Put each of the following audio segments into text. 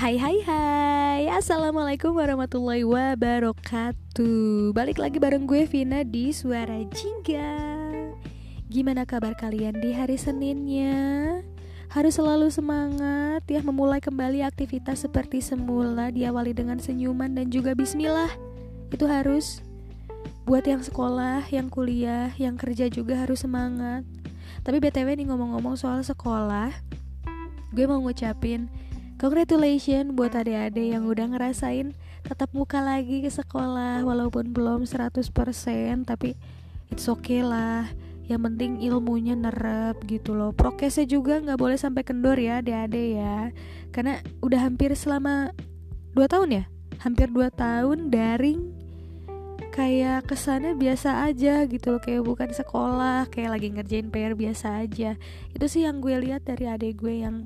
Hai hai hai. Assalamualaikum warahmatullahi wabarakatuh. Balik lagi bareng gue Vina di Suara Jingga. Gimana kabar kalian di hari Seninnya? Harus selalu semangat ya memulai kembali aktivitas seperti semula Diawali dengan senyuman dan juga bismillah. Itu harus. Buat yang sekolah, yang kuliah, yang kerja juga harus semangat. Tapi BTW nih ngomong-ngomong soal sekolah Gue mau ngucapin Congratulations buat adik-adik yang udah ngerasain tetap muka lagi ke sekolah walaupun belum 100% tapi it's okay lah. Yang penting ilmunya nerep gitu loh. Prokesnya juga nggak boleh sampai kendor ya adik-adik ya. Karena udah hampir selama 2 tahun ya? Hampir 2 tahun daring. Kayak ke sana biasa aja gitu loh. Kayak bukan sekolah kayak lagi ngerjain PR biasa aja. Itu sih yang gue lihat dari adik gue yang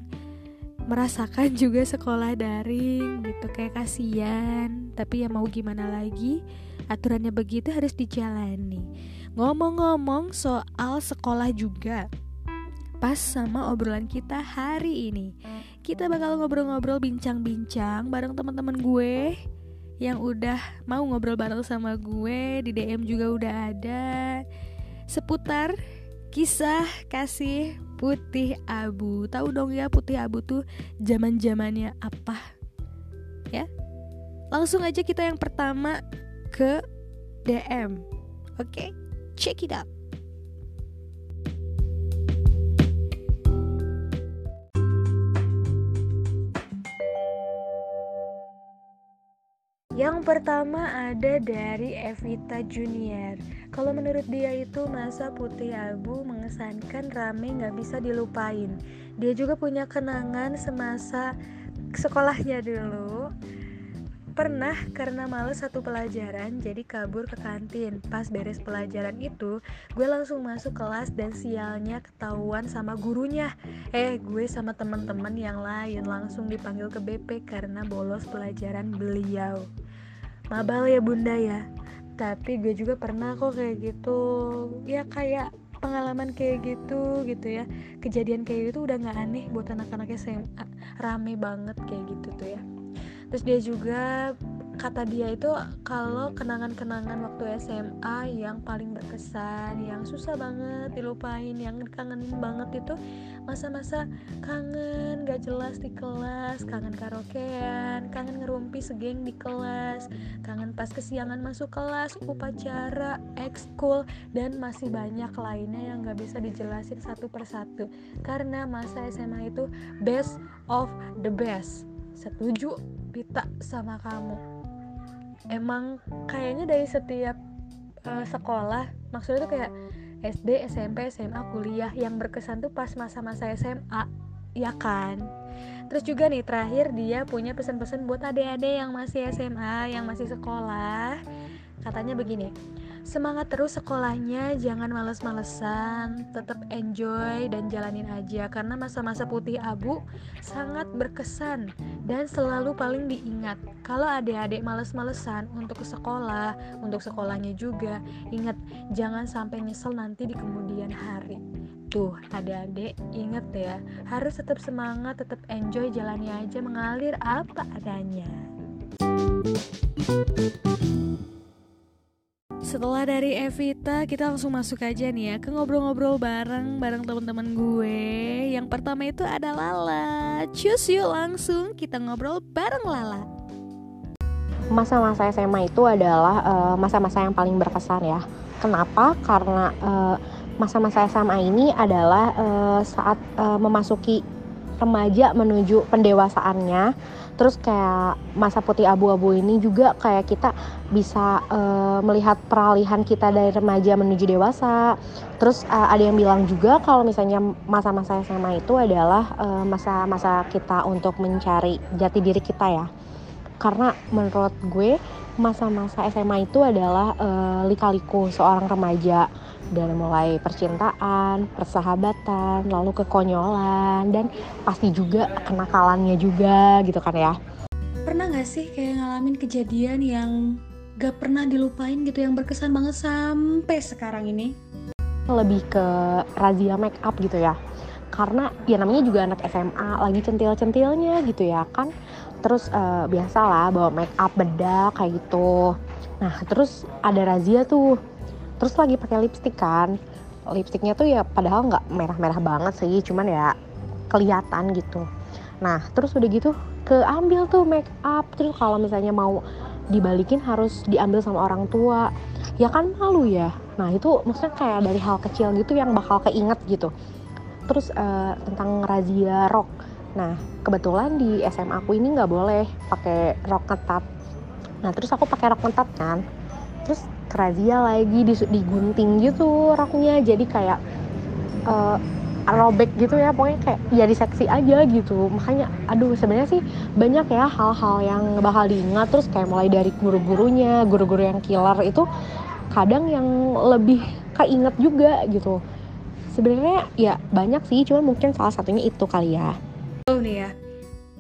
merasakan juga sekolah daring gitu kayak kasihan. Tapi ya mau gimana lagi aturannya begitu harus dijalani. Ngomong-ngomong soal sekolah juga pas sama obrolan kita hari ini kita bakal ngobrol-ngobrol bincang-bincang bareng teman-teman gue yang udah mau ngobrol bareng sama gue di DM juga udah ada seputar kisah kasih putih abu. Tahu dong ya putih abu tuh zaman zamannya apa? Ya. Langsung aja kita yang pertama ke DM oke okay? check it out Yang pertama ada dari Evita Junior. Kalau menurut dia itu masa putih abu mengesankan rame nggak bisa dilupain. Dia juga punya kenangan semasa sekolahnya dulu. Pernah karena males satu pelajaran jadi kabur ke kantin. Pas beres pelajaran itu, gue langsung masuk kelas dan sialnya ketahuan sama gurunya. Eh, gue sama teman-teman yang lain langsung dipanggil ke BP karena bolos pelajaran beliau mabal ya bunda ya. Tapi gue juga pernah kok kayak gitu. Ya kayak pengalaman kayak gitu gitu ya. Kejadian kayak gitu udah nggak aneh buat anak-anak SMA rame banget kayak gitu tuh ya. Terus dia juga kata dia itu kalau kenangan-kenangan waktu SMA yang paling berkesan, yang susah banget dilupain, yang kangenin banget itu masa-masa kangen gak jelas di kelas, kangen karaokean, kangen ngerumpi segeng di kelas, kangen pas kesiangan masuk kelas, upacara, ekskul, dan masih banyak lainnya yang gak bisa dijelasin satu persatu karena masa SMA itu best of the best. Setuju Pita sama kamu emang kayaknya dari setiap uh, sekolah maksudnya tuh kayak SD, SMP, SMA, kuliah yang berkesan tuh pas masa-masa SMA ya kan? Terus juga nih terakhir dia punya pesan-pesan buat adik-adik yang masih SMA yang masih sekolah. Katanya begini Semangat terus sekolahnya, jangan males-malesan, tetap enjoy dan jalanin aja karena masa-masa putih abu sangat berkesan dan selalu paling diingat. Kalau adik-adik males-malesan untuk ke sekolah, untuk sekolahnya juga, ingat jangan sampai nyesel nanti di kemudian hari. Tuh, adik-adik inget ya, harus tetap semangat, tetap enjoy, jalani aja mengalir apa adanya. Setelah dari Evita, kita langsung masuk aja nih ya ke ngobrol-ngobrol bareng bareng teman-teman gue. Yang pertama itu ada Lala. Cus yuk langsung kita ngobrol bareng Lala. Masa-masa SMA itu adalah eh, masa-masa uh, yang paling berkesan ya. Kenapa? Karena uh, masa-masa SMA ini adalah uh, saat uh, memasuki remaja menuju pendewasaannya terus kayak masa putih abu-abu ini juga kayak kita bisa uh, melihat peralihan kita dari remaja menuju dewasa. Terus uh, ada yang bilang juga kalau misalnya masa-masa SMA itu adalah eh, masa-masa uh, kita untuk mencari jati diri kita ya. Karena menurut gue masa-masa SMA itu adalah uh, lika-liku seorang remaja dari mulai percintaan, persahabatan, lalu kekonyolan dan pasti juga kenakalannya juga gitu kan ya. Pernah gak sih kayak ngalamin kejadian yang gak pernah dilupain gitu yang berkesan banget sampai sekarang ini? Lebih ke razia make up gitu ya. Karena ya namanya juga anak SMA lagi centil-centilnya gitu ya kan terus uh, biasalah bawa make up bedak kayak gitu nah terus ada razia tuh terus lagi pakai lipstick kan. Lipstiknya tuh ya padahal nggak merah-merah banget sih cuman ya kelihatan gitu. Nah terus udah gitu keambil tuh make up. Terus kalau misalnya mau dibalikin harus diambil sama orang tua. Ya kan malu ya. Nah itu maksudnya kayak dari hal kecil gitu yang bakal keinget gitu. Terus uh, tentang razia rok. Nah kebetulan di SMA aku ini nggak boleh pakai rok ketat nah terus aku pakai rok ketat kan. Terus razia lagi digunting gitu roknya. Jadi kayak uh, robek gitu ya pokoknya kayak ya di seksi aja gitu. Makanya aduh sebenarnya sih banyak ya hal-hal yang bakal diingat. Terus kayak mulai dari guru-gurunya guru-guru yang killer itu kadang yang lebih keinget juga gitu. Sebenarnya ya banyak sih cuman mungkin salah satunya itu kali ya. Oh nih ya.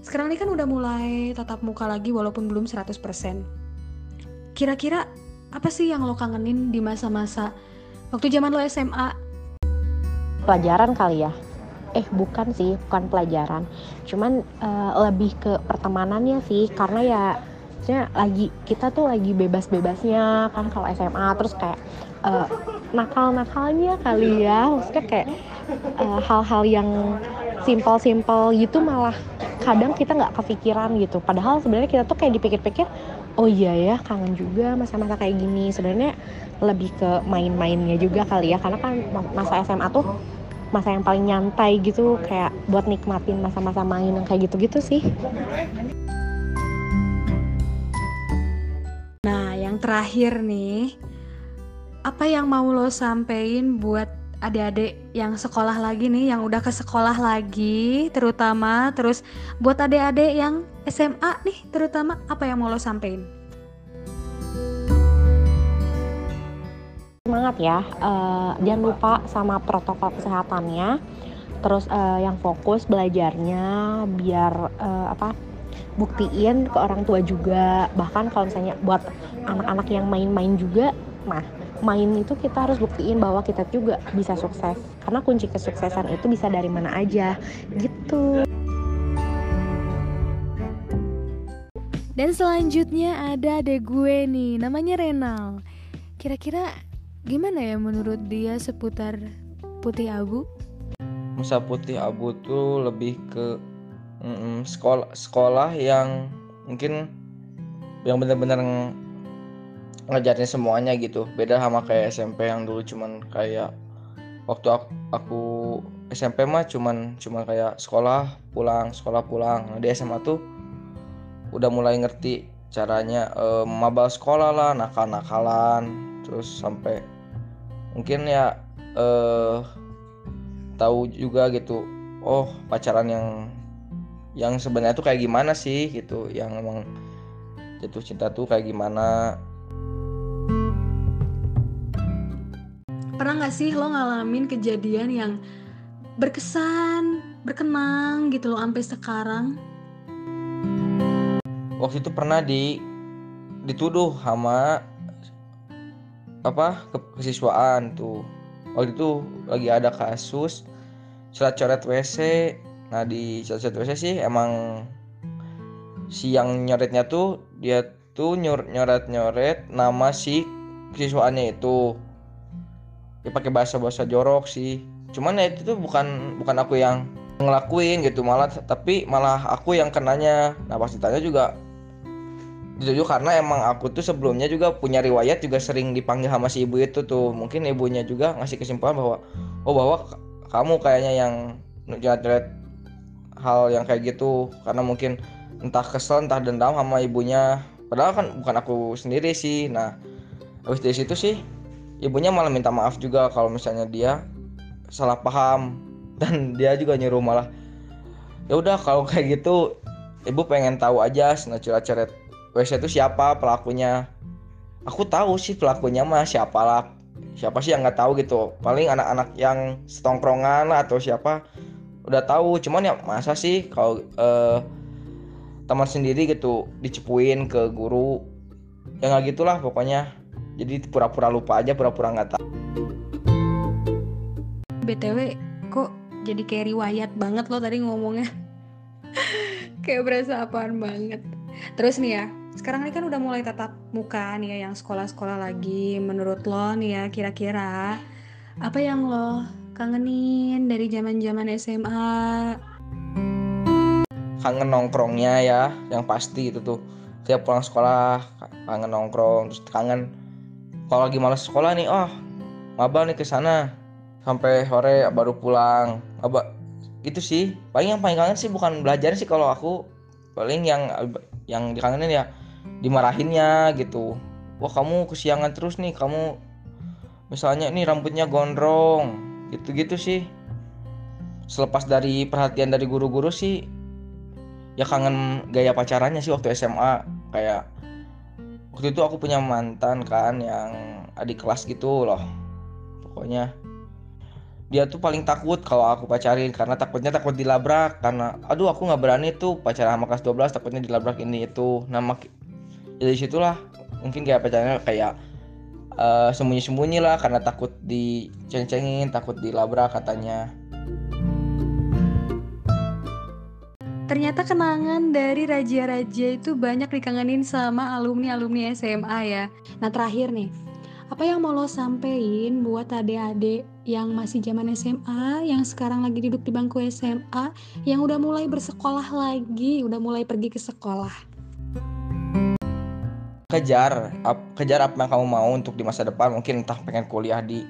Sekarang ini kan udah mulai tatap muka lagi walaupun belum 100% kira-kira apa sih yang lo kangenin di masa-masa waktu zaman lo SMA pelajaran kali ya. Eh bukan sih bukan pelajaran. Cuman uh, lebih ke pertemanannya sih karena ya lagi kita tuh lagi bebas-bebasnya kan kalau SMA terus kayak uh, nakal-nakalnya kali ya. Maksudnya kayak eh, hal-hal uh, yang simpel-simpel gitu malah kadang kita nggak kepikiran gitu. Padahal sebenarnya kita tuh kayak dipikir-pikir oh iya ya kangen juga masa-masa kayak gini sebenarnya lebih ke main-mainnya juga kali ya karena kan masa SMA tuh masa yang paling nyantai gitu kayak buat nikmatin masa-masa main yang kayak gitu-gitu sih. Nah, yang terakhir nih, apa yang mau lo sampein buat adik-adik yang sekolah lagi nih, yang udah ke sekolah lagi, terutama terus buat adik-adik yang SMA nih, terutama apa yang mau lo sampein? semangat ya uh, jangan lupa sama protokol kesehatannya. Terus uh, yang fokus belajarnya biar uh, apa buktiin ke orang tua juga. Bahkan kalau misalnya buat anak-anak yang main-main juga nah main itu kita harus buktiin bahwa kita juga bisa sukses. Karena kunci kesuksesan itu bisa dari mana aja. Gitu dan selanjutnya ada adek gue nih namanya Renal kira-kira Gimana ya menurut dia seputar putih abu? Musa putih abu tuh lebih ke mm, sekolah sekolah yang mungkin yang benar-benar ngajarin semuanya gitu. Beda sama kayak SMP yang dulu cuman kayak waktu aku, aku SMP mah cuman cuman kayak sekolah pulang sekolah pulang. Nah, di SMA tuh udah mulai ngerti caranya eh, mabal sekolah lah nakal-nakalan terus sampai mungkin ya eh tahu juga gitu oh pacaran yang yang sebenarnya tuh kayak gimana sih gitu yang emang jatuh cinta tuh kayak gimana. Pernah nggak sih lo ngalamin kejadian yang berkesan berkenang gitu lo sampai sekarang waktu itu pernah di dituduh sama apa ke kesiswaan tuh. Waktu itu lagi ada kasus celat coret WC nah di celat coret WC sih emang si yang nyoretnya tuh dia tuh nyor nyoret nyoret nama si siswaannya itu. Dia pakai bahasa bahasa jorok sih. Cuman ya itu tuh bukan bukan aku yang ngelakuin gitu malah tapi malah aku yang kenanya. Nah pas ditanya juga dituju karena emang aku tuh sebelumnya juga punya riwayat juga sering dipanggil sama si ibu itu tuh. Mungkin ibunya juga ngasih kesimpulan bahwa oh bahwa kamu kayaknya yang nyadret hal yang kayak gitu. Karena mungkin entah kesel entah dendam sama ibunya. Padahal kan bukan aku sendiri sih. Nah habis dari situ sih ibunya malah minta maaf juga kalau misalnya dia salah paham. Dan dia juga nyuruh malah ya udah kalau kayak gitu ibu pengen tahu aja. Nah curhat WC itu siapa pelakunya? Aku tahu sih pelakunya mah siapa lah. Siapa sih yang nggak tahu gitu? Paling anak-anak yang setongkrongan lah atau siapa udah tahu. Cuman ya masa sih kalau uh, teman sendiri gitu dicepuin ke guru ya nggak gitulah pokoknya. Jadi pura-pura lupa aja pura-pura nggak tahu. Btw kok jadi kayak riwayat banget lo tadi ngomongnya. Kayak berasa apaan banget. Terus nih ya sekarang ini kan udah mulai tatap muka nih ya yang sekolah-sekolah lagi. Menurut lo nih ya kira-kira apa yang lo kangenin dari zaman-zaman SMA kangen nongkrongnya ya yang pasti itu tuh. Tiap pulang sekolah kangen nongkrong terus kangen. Kalau lagi malas sekolah nih oh maba nih ke sana. Sampai sore baru pulang. Apa itu sih. Paling yang paling kangen sih bukan belajar sih kalau aku. Paling yang yang dikangenin ya dimarahinnya gitu. Wah kamu kesiangan terus nih kamu misalnya ini rambutnya gondrong gitu-gitu sih. Selepas dari perhatian dari guru-guru sih ya kangen gaya pacarannya sih waktu SMA kayak waktu itu aku punya mantan kan yang adik kelas gitu loh pokoknya. Dia tuh paling takut kalau aku pacarin karena takutnya takut dilabrak karena aduh aku nggak berani tuh pacaran sama kelas 12 takutnya dilabrak ini itu. Mak dari situlah mungkin gaya pacarannya kayak uh, sembunyi-sembunyi lah karena takut diceng-cengin takut dilabrak katanya Ternyata kenangan dari raja-raja itu banyak dikangenin sama alumni-alumni SMA ya. Nah terakhir nih, apa yang mau lo sampein buat adik-adik yang masih zaman SMA, yang sekarang lagi duduk di bangku SMA, yang udah mulai bersekolah lagi, udah mulai pergi ke sekolah? Kejar, ap, kejar apa yang kamu mau untuk di masa depan. Mungkin entah pengen kuliah di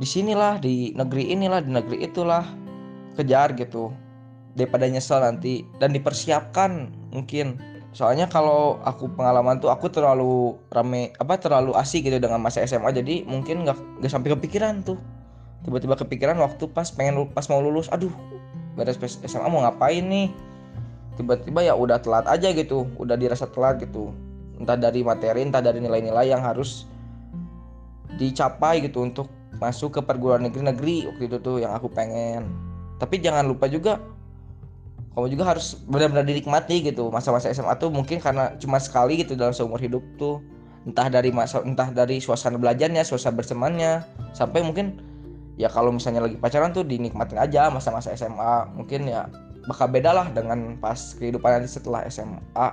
di sinilah, di negeri inilah, di negeri itulah. Kejar gitu. Daripada nyesel nanti. Dan dipersiapkan mungkin. Soalnya kalau aku pengalaman tuh aku terlalu rame apa terlalu asik gitu dengan masa SMA jadi mungkin nggak nggak sampai kepikiran tuh. Tiba-tiba kepikiran waktu pas pengen pas mau lulus aduh beres SMA mau ngapain nih? Tiba-tiba ya udah telat aja gitu. Udah dirasa telat gitu entah dari materi entah dari nilai-nilai yang harus dicapai gitu untuk masuk ke perguruan negeri-negeri waktu itu tuh yang aku pengen. Tapi jangan lupa juga kamu juga harus benar-benar dinikmati gitu. Masa-masa SMA tuh mungkin karena cuma sekali gitu dalam seumur hidup tuh. Entah dari masa entah dari suasana belajarnya suasana bersemannya. Sampai mungkin ya kalau misalnya lagi pacaran tuh dinikmatin aja masa-masa SMA mungkin ya bakal beda lah dengan pas kehidupan nanti setelah SMA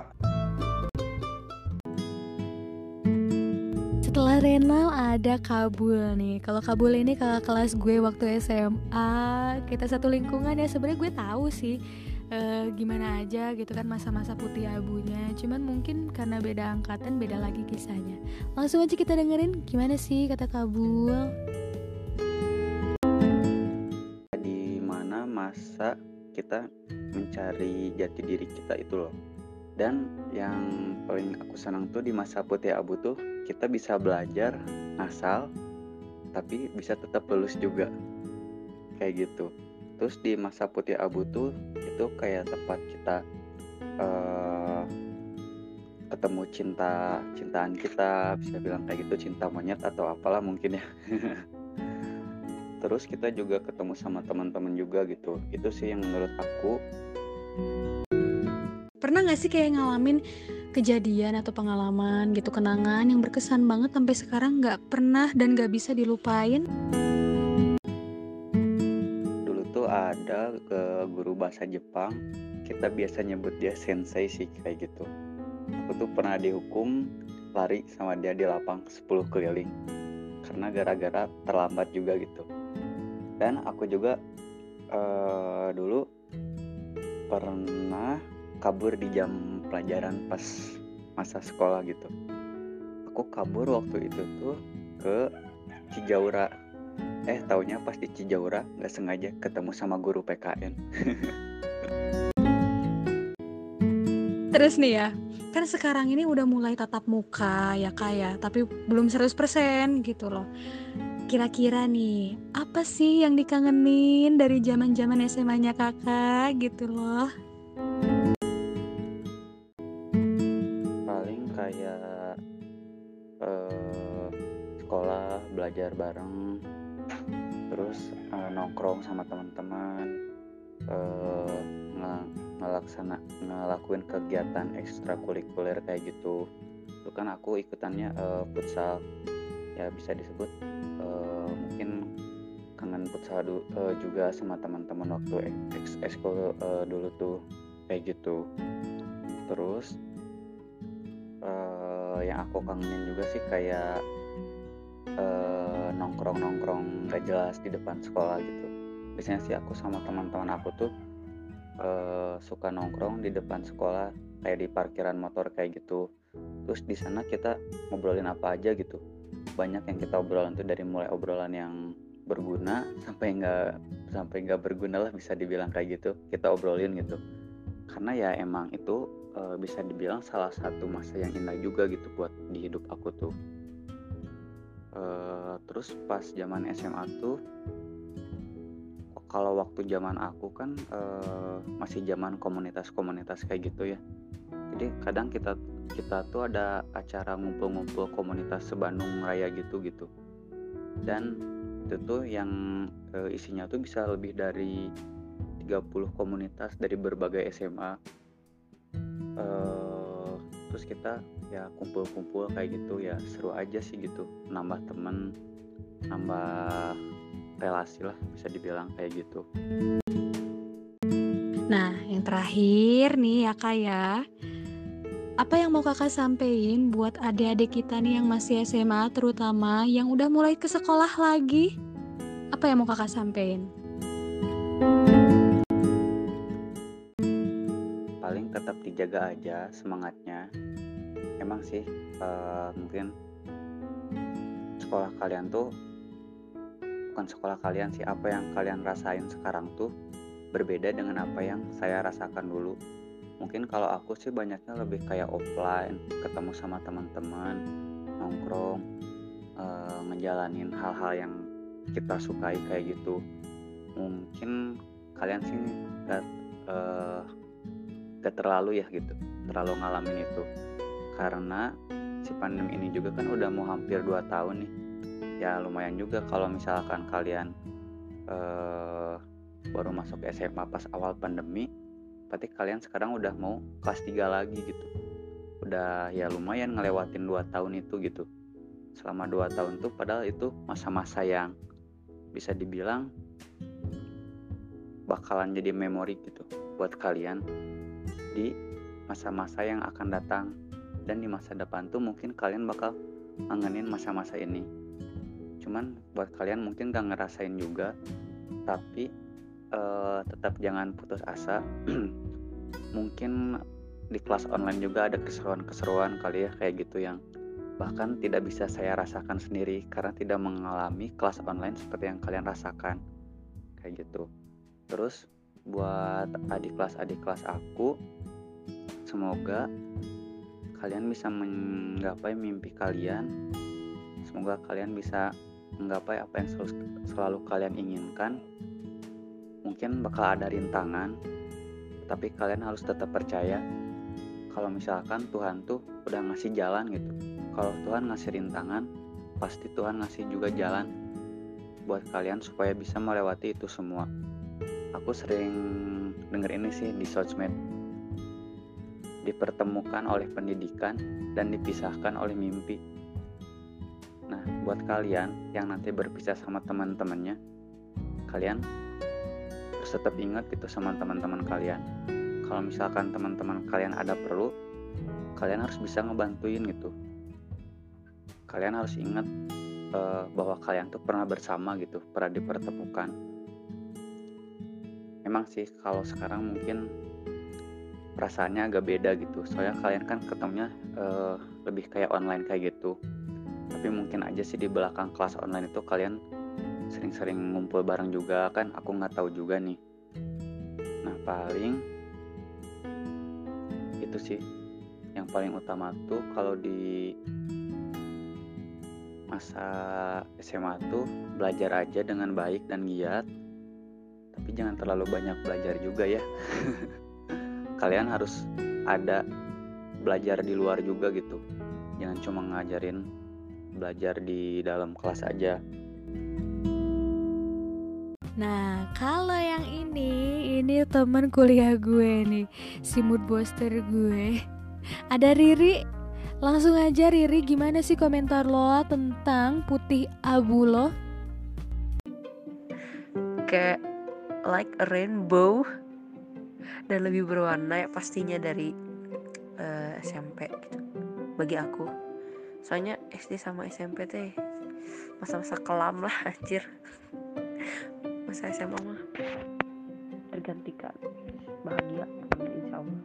Renal ada Kabul nih. Kalau Kabul ini kakak kelas gue waktu SMA kita satu lingkungan ya. Sebenarnya gue tahu sih uh, gimana aja gitu kan masa-masa putih abunya. Cuman mungkin karena beda angkatan beda lagi kisahnya. Langsung aja kita dengerin gimana sih kata Kabul? Di mana masa kita mencari jati diri kita itu loh dan yang paling aku senang tuh di masa putih abu tuh kita bisa belajar asal tapi bisa tetap lulus juga. Kayak gitu. Terus di masa putih abu tuh itu kayak tempat kita uh, ketemu cinta cintaan kita bisa bilang kayak gitu cinta monyet atau apalah mungkin ya. Terus kita juga ketemu sama teman-teman juga gitu. Itu sih yang menurut aku pernah gak sih kayak ngalamin kejadian atau pengalaman gitu kenangan yang berkesan banget sampai sekarang nggak pernah dan nggak bisa dilupain? Ada ke guru bahasa Jepang kita biasa nyebut dia sensei sih kayak gitu. Aku tuh pernah dihukum lari sama dia di lapang 10 keliling karena gara-gara terlambat juga gitu. Dan aku juga uh, dulu pernah kabur di jam pelajaran pas masa sekolah gitu. Aku kabur waktu itu tuh ke Cijaura. Eh taunya pas di Cijaura nggak sengaja ketemu sama guru PKN terus nih ya kan sekarang ini udah mulai tatap muka ya kak ya. Tapi belum 100% gitu loh. Kira-kira nih apa sih yang dikangenin dari zaman zaman SMA-nya kakak gitu loh kayak uh, sekolah belajar bareng terus uh, nongkrong sama teman-teman uh, ngelaksana ngelakuin kegiatan ekstrakurikuler kayak gitu. Itu kan aku ikutannya uh, futsal. Ya bisa disebut uh, mungkin kangen futsal du, uh, juga sama teman-teman waktu ekskul uh, dulu tuh kayak gitu. Terus uh, yang aku kangenin juga sih kayak uh, nongkrong-nongkrong gak jelas di depan sekolah gitu. Biasanya sih aku sama teman-teman aku tuh uh, suka nongkrong di depan sekolah kayak di parkiran motor kayak gitu. Terus di sana kita ngobrolin apa aja gitu. Banyak yang kita obrolan tuh dari mulai obrolan yang berguna sampai nggak sampai nggak berguna lah bisa dibilang kayak gitu kita obrolin gitu. Karena ya emang itu e, bisa dibilang salah satu masa yang indah juga gitu buat di hidup aku tuh. E, terus pas zaman SMA tuh kalau waktu zaman aku kan e, masih zaman komunitas-komunitas kayak gitu ya. Jadi kadang kita kita tuh ada acara ngumpul-ngumpul komunitas sebandung raya gitu gitu dan itu tuh yang e, isinya tuh bisa lebih dari 30 komunitas dari berbagai SMA eh, terus kita ya kumpul-kumpul kayak gitu ya seru aja sih gitu nambah temen nambah relasi lah bisa dibilang kayak gitu nah yang terakhir nih ya kak ya apa yang mau kakak sampein buat adik-adik kita nih yang masih SMA terutama yang udah mulai ke sekolah lagi? Apa yang mau kakak sampein? Tetap dijaga aja semangatnya. Emang sih uh, mungkin sekolah kalian tuh bukan sekolah kalian sih apa yang kalian rasain sekarang tuh berbeda dengan apa yang saya rasakan dulu mungkin kalau aku sih banyaknya lebih kayak offline ketemu sama teman-teman nongkrong uh, ngejalanin hal-hal yang kita sukai kayak gitu mungkin kalian sih gak, uh, gak terlalu ya gitu terlalu ngalamin itu. Karena si pandemi ini juga kan udah mau hampir 2 tahun nih. Ya lumayan juga kalau misalkan kalian uh, baru masuk SMA pas awal pandemi berarti kalian sekarang udah mau kelas 3 lagi gitu. Udah ya lumayan ngelewatin 2 tahun itu gitu. Selama 2 tahun tuh padahal itu masa-masa yang bisa dibilang bakalan jadi memori gitu buat kalian di masa-masa yang akan datang. Dan di masa depan tuh mungkin kalian bakal ngangenin masa-masa ini. Cuman buat kalian mungkin gak ngerasain juga tapi uh, tetap jangan putus asa. Mungkin di kelas online juga ada keseruan-keseruan kali ya kayak gitu yang bahkan tidak bisa saya rasakan sendiri karena tidak mengalami kelas online seperti yang kalian rasakan. Kayak gitu. Terus buat adik kelas adik kelas aku. Semoga kalian bisa menggapai mimpi kalian. Semoga kalian bisa menggapai apa yang selalu, selalu kalian inginkan. Mungkin bakal ada rintangan tapi kalian harus tetap percaya kalau misalkan Tuhan tuh udah ngasih jalan gitu. Kalau Tuhan ngasih rintangan pasti Tuhan ngasih juga jalan buat kalian supaya bisa melewati itu semua aku sering denger ini sih di sosmed. Dipertemukan oleh pendidikan dan dipisahkan oleh mimpi. Nah buat kalian yang nanti berpisah sama teman-temannya kalian harus tetap ingat gitu sama teman-teman kalian. Kalau misalkan teman-teman kalian ada perlu kalian harus bisa ngebantuin gitu. Kalian harus ingat uh, bahwa kalian tuh pernah bersama gitu pernah dipertemukan emang sih kalau sekarang mungkin perasaannya agak beda gitu. Soalnya kalian kan ketemunya uh, lebih kayak online kayak gitu. Tapi mungkin aja sih di belakang kelas online itu kalian sering-sering ngumpul bareng juga kan? Aku nggak tahu juga nih. Nah paling itu sih. Yang paling utama tuh kalau di masa SMA tuh belajar aja dengan baik dan giat tapi jangan terlalu banyak belajar juga ya kalian harus ada belajar di luar juga gitu jangan cuma ngajarin belajar di dalam kelas aja Nah, kalau yang ini, ini temen kuliah gue nih, si mood booster gue. Ada Riri. Langsung aja Riri, gimana sih komentar lo tentang putih abu lo? Kayak like a rainbow. dan lebih berwarna ya pastinya dari uh, eh, SMP gitu bagi aku. Soalnya SD sama SMP teh masa-masa kelam lah anjir. Masa SMA mah tergantikan bahagia insya Allah.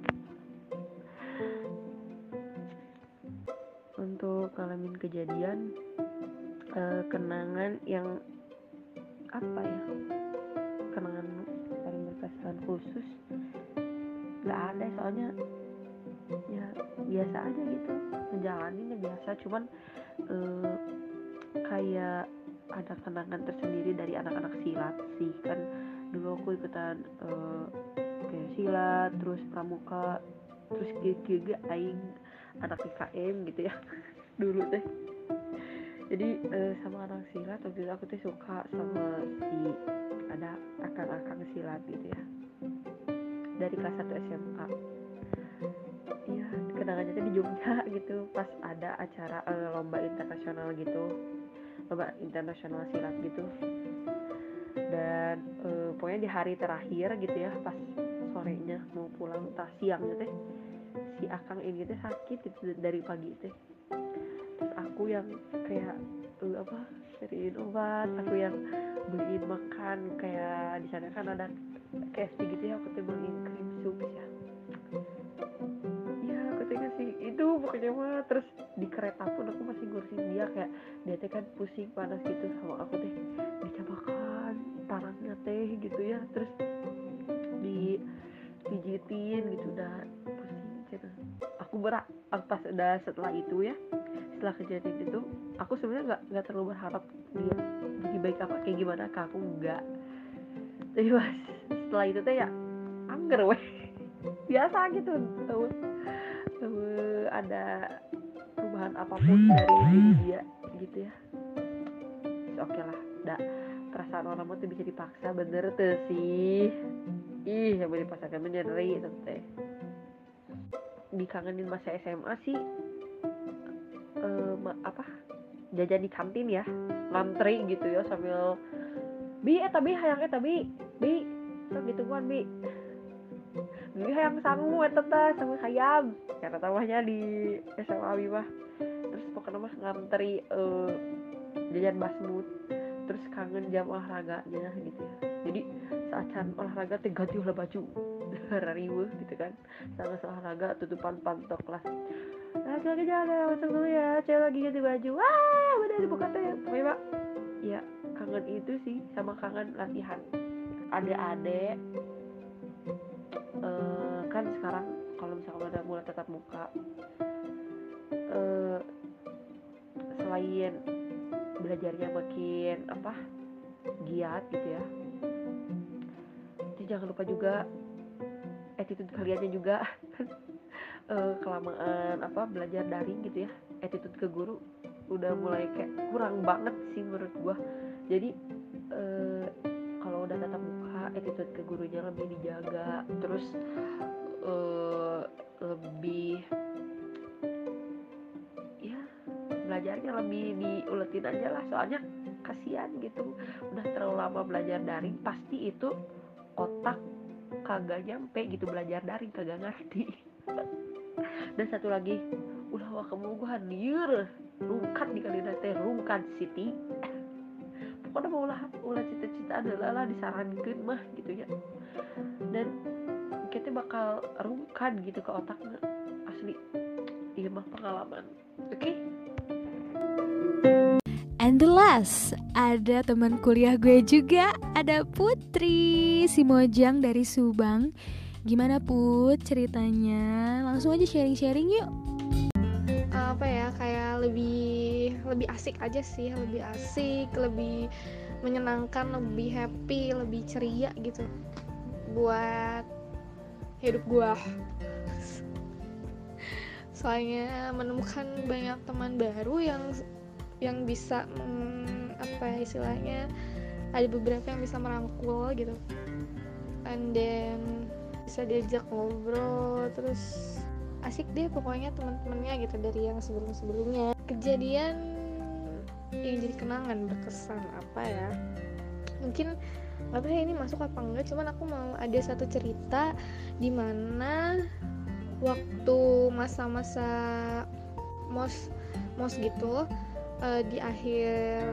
Untuk ngalamin kejadian uh, kenangan yang apa ya kenangan paling berkesan khusus. Nggak ada soalnya ya biasa aja gitu. Menjalaninya biasa cuman uh, kayak ada kenangan tersendiri dari anak-anak silat sih. Kan dulu aku ikutan uh, kayak silat terus pramuka terus gege aing anak IKM gitu ya. Dulu teh. Jadi uh, sama anak silat waktu itu aku tuh suka sama si ada akang-akang silat gitu ya. Dari kelas 1 SMA iya kenangannya tuh di Jogja gitu. Pas ada acara uh, lomba internasional gitu. Lomba internasional silat gitu. Dan uh, pokoknya di hari terakhir gitu ya pas sorenya mau pulang tas siangnya teh si akang ini teh sakit gitu dari pagi teh. Terus aku yang kayak uh, apa cariin obat aku yang beliin makan kayak di sana kan ada KFC gitu ya aku tuh beliin krim sup ya. Ya aku tuh sih itu pokoknya mah terus di kereta pun aku masih ngurusin dia kayak dia teh kan pusing panas gitu sama aku teh dicabakan tangannya teh gitu ya terus di pijitin gitu udah pusing gitu. Aku berak pas udah setelah itu ya setelah kejadian itu aku sebenarnya nggak nggak terlalu berharap dia jadi baik apa kayak gimana ke aku enggak tapi pas setelah itu teh ya angger weh. Biasa gitu tahu. Ada perubahan apa pun dari dia gitu ya. Oke okay lah dah perasaan orang tuh bisa dipaksa bener tuh sih. Ih yang boleh dipaksakan menyadari tante dikangenin masa SMA sih uh, apa jajan di kantin ya. Ngantri gitu ya sambil bi eh tapi hayang eh tapi bi sok kan bi. Bi hayang sangu eh tete sangu hayam karena tamahnya di SMA bi mah. Terus pokoknya mah ngantri uh, jajan basmut terus kangen jam olahraganya gitu ya. Jadi saat olahraga ganti ulah baju. Riweuh gitu kan. Sama olahraga tutupan pantok kelas lagi-lagi jalan masuk dulu ya cewek lagi ganti baju. Wah udah dibuka teh pokoknya pak. Ya kangen itu sih sama kangen latihan. Ada-ada uh, kan sekarang kalau misalnya udah mulai tetap muka uh, selain belajarnya makin apa giat gitu ya jadi jangan lupa juga attitude kaliannya juga uh, kelamaan apa belajar daring gitu ya attitude ke guru udah mulai kayak kurang banget sih menurut gua. Jadi uh, kalau udah tatap muka attitude ke gurunya lebih dijaga terus uh, lebih ya belajarnya lebih diuletin aja lah. Soalnya kasihan gitu udah terlalu lama belajar daring pasti itu otak kagak nyampe gitu belajar daring kagak ngerti dan satu lagi ulah wah kamu gua hadir rungkat di kali nanti rungkat Siti pokoknya mau ulah ulah cita-cita adalah lah disarankan mah gitu ya dan kita bakal rungkat gitu ke otaknya asli iya mah pengalaman oke okay? And the last, ada teman kuliah gue juga, ada Putri si Mojang dari Subang. Gimana Put ceritanya? Langsung aja sharing-sharing yuk. Apa ya, kayak lebih lebih asik aja sih, lebih asik, lebih menyenangkan, lebih happy, lebih ceria gitu. Buat hidup gue. Soalnya menemukan banyak teman baru yang yang bisa hmm, apa ya istilahnya ada beberapa yang bisa merangkul gitu and then bisa diajak ngobrol terus asik deh pokoknya teman-temannya gitu dari yang sebelum-sebelumnya. Kejadian yang jadi kenangan berkesan apa ya? Mungkin nggak tahu ya ini masuk apa enggak cuman aku mau ada satu cerita di mana waktu masa-masa mos mos gitu uh, di akhir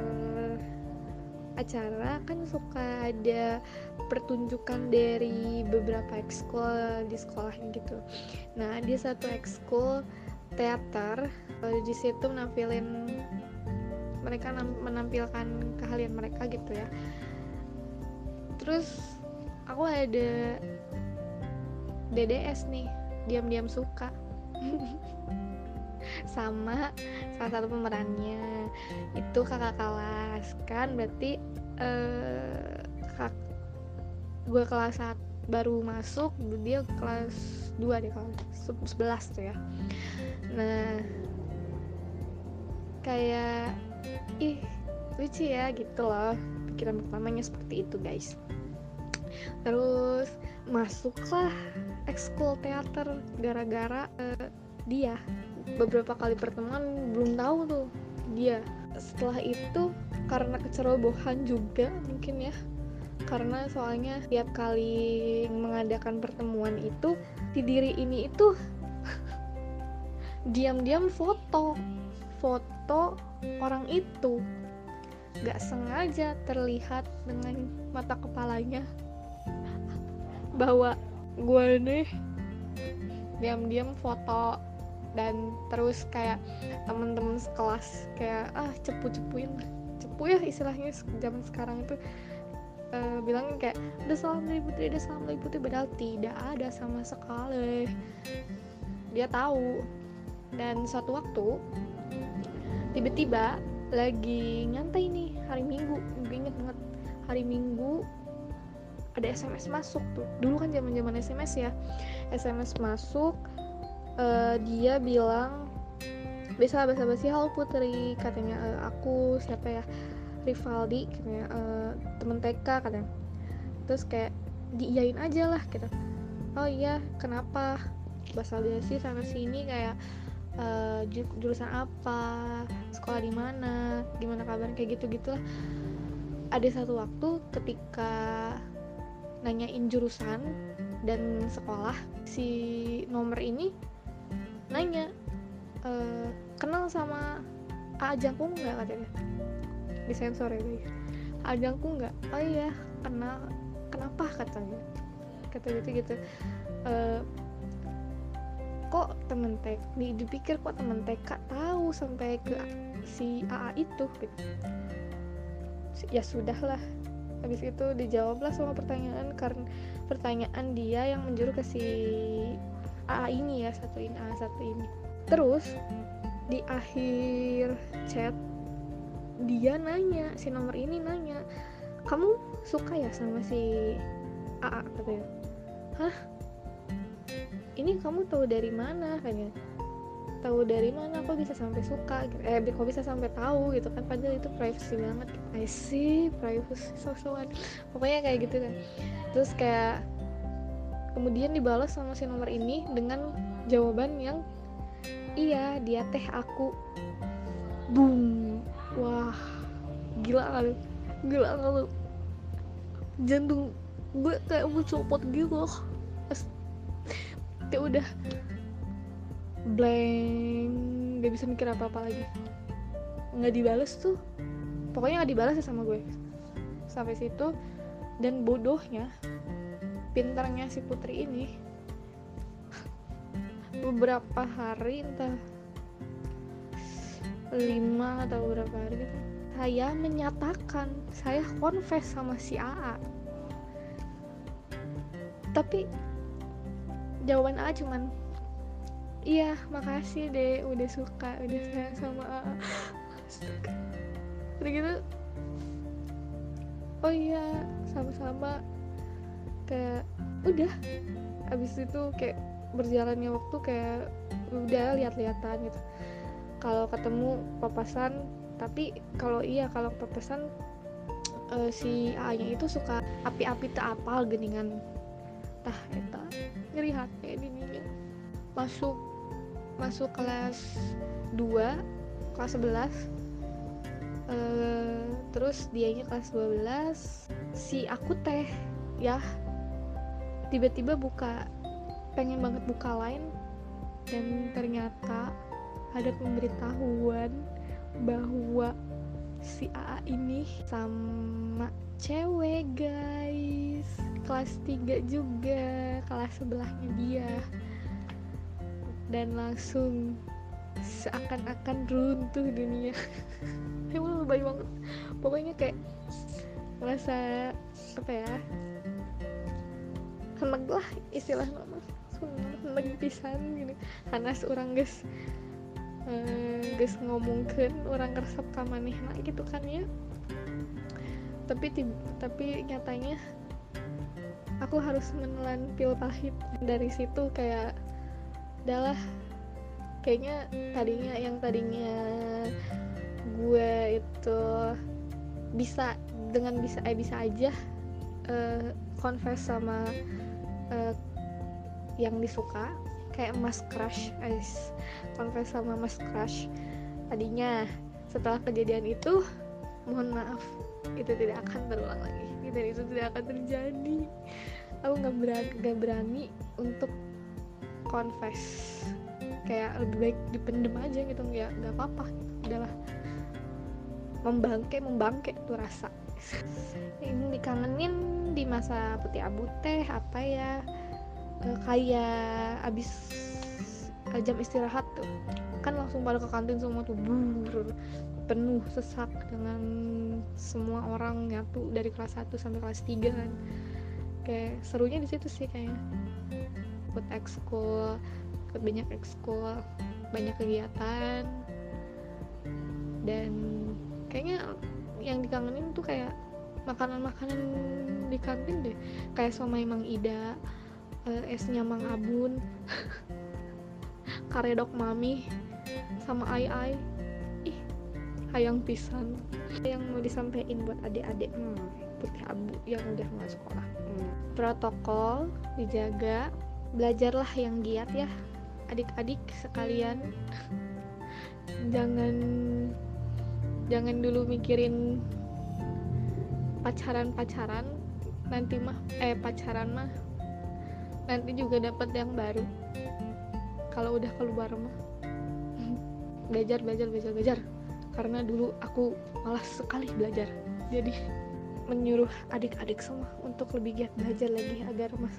acara kan suka ada pertunjukan dari beberapa ekskul di sekolahnya gitu. Nah di satu ekskul teater uh, di situ menampilin mereka menampilkan keahlian mereka gitu ya. Terus aku ada DDS nih diam-diam suka sama salah satu pemerannya. Itu kakak kelas. Kan berarti eh, kak gue kelas saat baru masuk dia kelas 2 deh kelas 11 tuh ya. Nah kayak ih lucu ya gitu loh. Pikiran pertamanya seperti itu guys. Terus masuklah ekskul teater gara-gara uh, dia beberapa kali pertemuan belum tahu tuh dia. Setelah itu karena kecerobohan juga mungkin ya. Karena soalnya tiap kali mengadakan pertemuan itu di diri ini itu diam-diam foto. Foto orang itu. Gak sengaja terlihat dengan mata kepalanya. Bahwa gue nih. Diam-diam foto dan terus kayak temen-temen sekelas kayak ah cepu-cepuin cepu ya istilahnya zaman sekarang itu uh, bilang kayak udah salam dari putri udah salam dari putri. Padahal tidak ada sama sekali. Dia tahu. Dan suatu waktu tiba-tiba lagi nyantai nih hari minggu. Gue inget banget hari minggu ada SMS masuk tuh. Dulu kan zaman zaman SMS ya. SMS masuk uh, dia bilang bisa bahasa basi halo putri katanya. Uh, aku siapa ya? Rivaldi katanya. Uh, temen TK katanya. Terus kayak diiyain aja lah kita oh iya kenapa? Bahasa basi sana sini kayak uh, jurusan apa? Sekolah di mana? Gimana kabar? Kayak gitu gitulah ada satu waktu ketika nanyain jurusan dan sekolah si nomor ini nanya e, kenal sama A Jangkung nggak? katanya. Di sensor ya guys A Jangkung nggak? Oh iya kenal. Kenapa? katanya. Kata gitu gitu. E, kok temen TK dipikir kok temen TK tahu sampai ke si AA itu gitu. Ya sudahlah. Habis itu dijawablah semua pertanyaan karena pertanyaan dia yang menjuru ke si A ini ya satu ini A satu ini terus di akhir chat dia nanya si nomor ini nanya kamu suka ya sama si AA katanya hah ini kamu tahu dari mana kayaknya tahu dari mana kok bisa sampai suka gitu. eh kok bisa sampai tahu gitu kan padahal itu privacy banget I see privacy sosokan pokoknya kayak gitu kan terus kayak kemudian dibalas sama si nomor ini dengan jawaban yang iya dia teh aku. Boom. Wah gila kali. Gila kali. Jantung gue kayak mau copot gitu kayak udah. Blank. Gak bisa mikir apa apa lagi. Nggak dibales tuh. Pokoknya nggak dibales ya sama gue. Sampai situ. Dan bodohnya pintarnya si putri ini beberapa hari entah lima atau berapa hari gitu saya menyatakan saya confess sama si AA tapi jawaban A cuman iya makasih deh udah suka udah sayang sama AA udah gitu oh iya sama-sama kayak udah. Abis itu kayak berjalannya waktu kayak udah lihat-lihatan gitu. Kalau ketemu papasan tapi kalau iya kalau papasan uh, si A nya itu suka api-api tak apal geningan. Tah eta ngeri hati dininya masuk masuk kelas 2 kelas 11 uh, Eh, terus dianya kelas 12 si aku teh ya tiba-tiba buka pengen banget buka lain dan ternyata ada pemberitahuan bahwa si AA ini sama cewek guys. Kelas 3 juga kelas sebelahnya dia. Dan langsung seakan-akan runtuh dunia. Emang lebay banget. Pokoknya kayak merasa apa ya heneg lah istilah nama heneg pisan gini. Karena seorang guys eh, guys ngomongkan orang resep ka manehna gitu kan ya. Tapi tapi nyatanya aku harus menelan pil pahit dari situ kayak adalah kayaknya tadinya yang tadinya gue itu bisa dengan bisa eh bisa aja eh, confess sama eh, yang disuka kayak mas crush guys. Confess sama mas crush. Tadinya setelah kejadian itu mohon maaf itu tidak akan terulang lagi. Dan itu tidak akan terjadi. Aku nggak berani nggak berani untuk confess. Kayak lebih baik dipendem aja gitu nggak nggak apa-apa. Udahlah. Membangke membangke tuh rasa. Ini dikangenin di masa putih abu teh apa ya eh, kayak abis eh, jam istirahat tuh kan langsung pada ke kantin semua tuh brrr, penuh sesak dengan semua orang nyatu dari kelas 1 sampai kelas 3 kan. Kayak serunya di situ sih kayaknya. Ikut ekskul ikut banyak ekskul banyak kegiatan. Dan kayaknya yang dikangenin tuh kayak makanan-makanan di kantin deh. Kayak somai Mang Ida eh, esnya Mang Abun karedok Mami sama Ai Ai ih hayang pisan. Yang mau disampaikan buat adik-adik hmm, putih abu yang udah mulai sekolah. Hmm, protokol dijaga. Belajarlah yang giat ya adik-adik sekalian. Jangan jangan dulu mikirin pacaran-pacaran nanti mah eh pacaran mah nanti juga dapat yang baru. Kalau udah keluar mah. Belajar belajar belajar belajar. Karena dulu aku malas sekali belajar. Jadi menyuruh adik-adik semua untuk lebih giat belajar lagi agar mas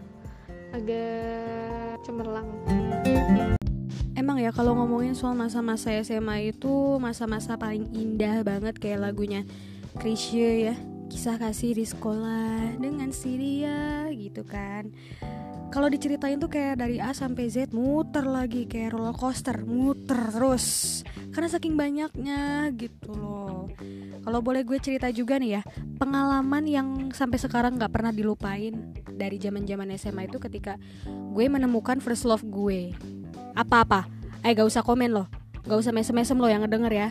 agak cemerlang. Emang ya kalau ngomongin soal masa-masa SMA itu masa-masa paling indah banget kayak lagunya Krisye ya Kisah kasih di sekolah dengan si dia gitu kan. Kalau diceritain tuh kayak dari A sampai Z muter lagi kayak roller coaster muter terus. Karena saking banyaknya gitu loh. Kalau boleh gue cerita juga nih ya Pengalaman yang sampai sekarang gak pernah dilupain Dari zaman zaman SMA itu ketika gue menemukan first love gue. Apa-apa Eh gak usah komen loh. Gak usah mesem-mesem loh yang ngedenger ya.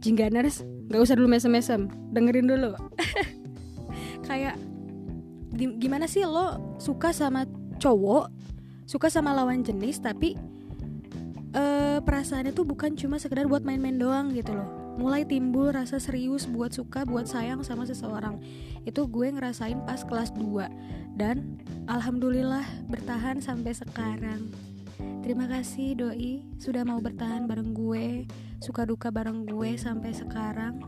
Jingganers Gak usah dulu mesem-mesem. Dengerin dulu. Kayak Gimana sih lo suka sama cowok Suka sama lawan jenis Tapi eh Perasaannya tuh bukan cuma sekedar buat main-main doang gitu loh. Mulai timbul rasa serius buat suka Buat sayang sama seseorang. Itu gue ngerasain pas kelas 2 Dan Alhamdulillah bertahan sampai sekarang Terima kasih doi sudah mau bertahan bareng gue, suka duka bareng gue sampai sekarang.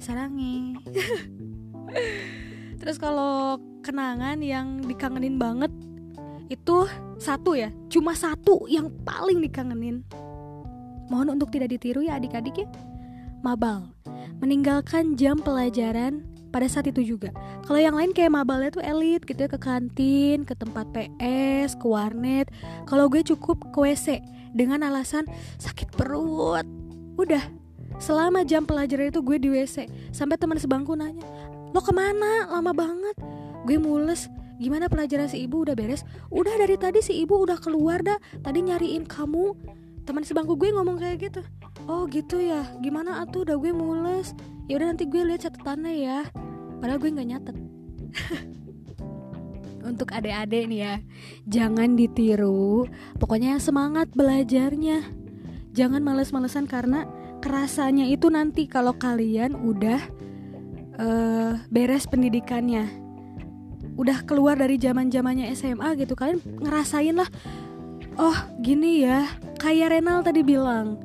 Sarangi. Terus kalau kenangan yang dikangenin banget itu satu ya, cuma satu yang paling dikangenin. Mohon untuk tidak ditiru ya adik-adik ya. Mabal, meninggalkan jam pelajaran pada saat itu juga. Kalau yang lain kayak mabalnya tuh elit gitu ya ke kantin, ke tempat PS, ke warnet. Kalau gue cukup ke WC dengan alasan sakit perut. Udah, selama jam pelajaran itu gue di WC. Sampai teman sebangku nanya, lo ke mana? Lama banget. Gue mules. Gimana pelajaran si ibu udah beres? Udah dari tadi si ibu udah keluar dah. Tadi nyariin kamu. Teman sebangku gue ngomong kayak gitu. Oh gitu ya. Gimana atuh udah gue mules. Ya udah nanti gue lihat catatannya ya. Padahal gue nggak nyatet. Untuk adik-adik nih ya, jangan ditiru. Pokoknya semangat belajarnya. Jangan males-malesan karena kerasanya itu nanti kalau kalian udah uh, beres pendidikannya udah keluar dari zaman zamannya SMA gitu kalian ngerasain lah oh gini ya kayak Renal tadi bilang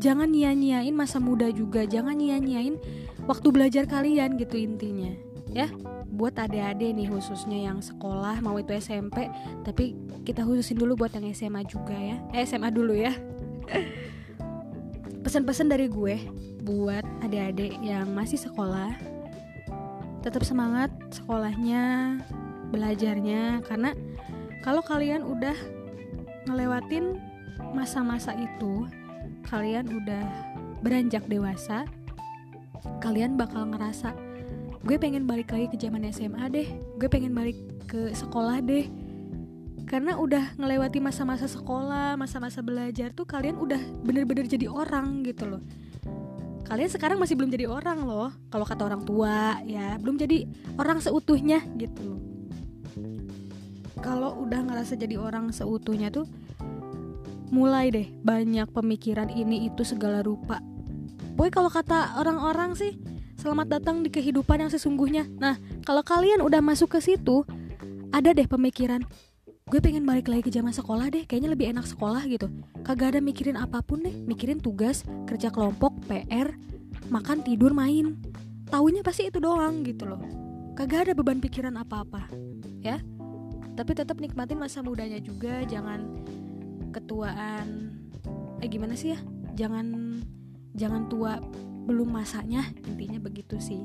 jangan nyia-nyiain masa muda juga jangan nyia-nyiain waktu belajar kalian gitu intinya. Ya buat adik-adik nih khususnya yang sekolah mau itu SMP tapi kita khususin dulu buat yang SMA juga ya. Eh, SMA dulu ya. Pesan-pesan dari gue buat adik-adik yang masih sekolah tetap semangat sekolahnya belajarnya karena kalau kalian udah ngelewatin masa-masa itu kalian udah beranjak dewasa kalian bakal ngerasa gue pengen balik lagi ke zaman SMA deh gue pengen balik ke sekolah deh. Karena udah ngelewati masa-masa sekolah masa-masa belajar tuh kalian udah bener-bener jadi orang gitu loh. Kalian sekarang masih belum jadi orang loh kalau kata orang tua ya belum jadi orang seutuhnya gitu kalau udah ngerasa jadi orang seutuhnya tuh mulai deh banyak pemikiran ini itu segala rupa boy kalau kata orang-orang sih Selamat datang di kehidupan yang sesungguhnya. Nah, kalau kalian udah masuk ke situ, ada deh pemikiran, gue pengen balik lagi ke zaman sekolah deh, kayaknya lebih enak sekolah gitu. Kagak ada mikirin apa pun deh, mikirin tugas, kerja kelompok, PR, makan, tidur, main. Taunya pasti itu doang gitu loh. Kagak ada beban pikiran apa-apa, ya. Tapi tetap nikmatin masa mudanya juga, jangan ketuaan. Eh gimana sih ya? Jangan jangan tua belum masanya intinya begitu sih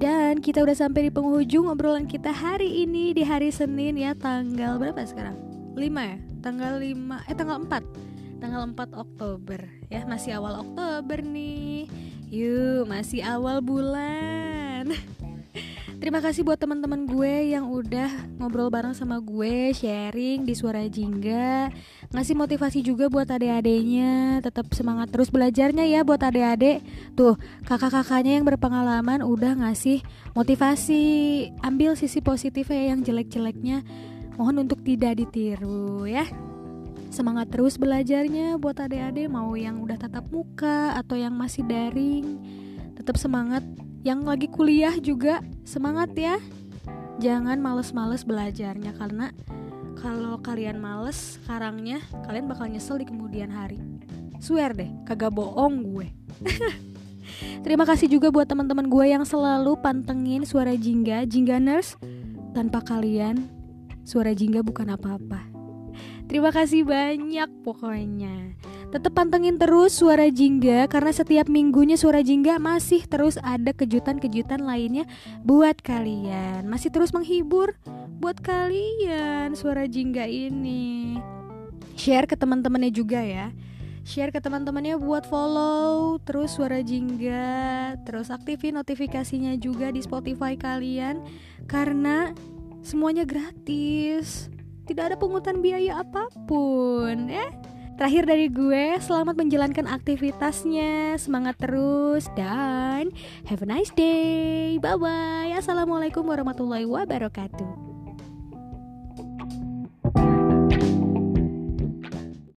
Dan kita udah sampai di penghujung obrolan kita hari ini di hari Senin ya tanggal berapa sekarang? 5 ya? Tanggal 5 eh tanggal 4. Tanggal 4 Oktober ya, masih awal Oktober nih. Yuk, masih awal bulan. Terima kasih buat teman-teman gue yang udah ngobrol bareng sama gue, sharing di Suara Jingga, ngasih motivasi juga buat adik-adiknya, tetap semangat terus belajarnya ya buat adik-adik. Tuh, kakak-kakaknya yang berpengalaman udah ngasih motivasi, ambil sisi positifnya yang jelek-jeleknya. Mohon untuk tidak ditiru ya. Semangat terus belajarnya buat adik-adik mau yang udah tatap muka atau yang masih daring. Tetap semangat yang lagi kuliah juga semangat ya jangan males-males belajarnya karena kalau kalian males sekarangnya kalian bakal nyesel di kemudian hari swear deh kagak bohong gue Terima kasih juga buat teman-teman gue yang selalu pantengin suara Jingga, Jingga Nurse. Tanpa kalian, suara Jingga bukan apa-apa. Terima kasih banyak pokoknya. Tetap pantengin terus suara Jingga karena setiap minggunya suara Jingga masih terus ada kejutan-kejutan lainnya buat kalian. Masih terus menghibur buat kalian suara Jingga ini. Share ke teman-temannya juga ya. Share ke teman-temannya buat follow terus suara Jingga, terus aktifin notifikasinya juga di Spotify kalian karena semuanya gratis. Tidak ada pungutan biaya apa pun ya. Terakhir dari gue, selamat menjalankan aktivitasnya, semangat terus dan have a nice day. Bye bye. Assalamualaikum warahmatullahi wabarakatuh.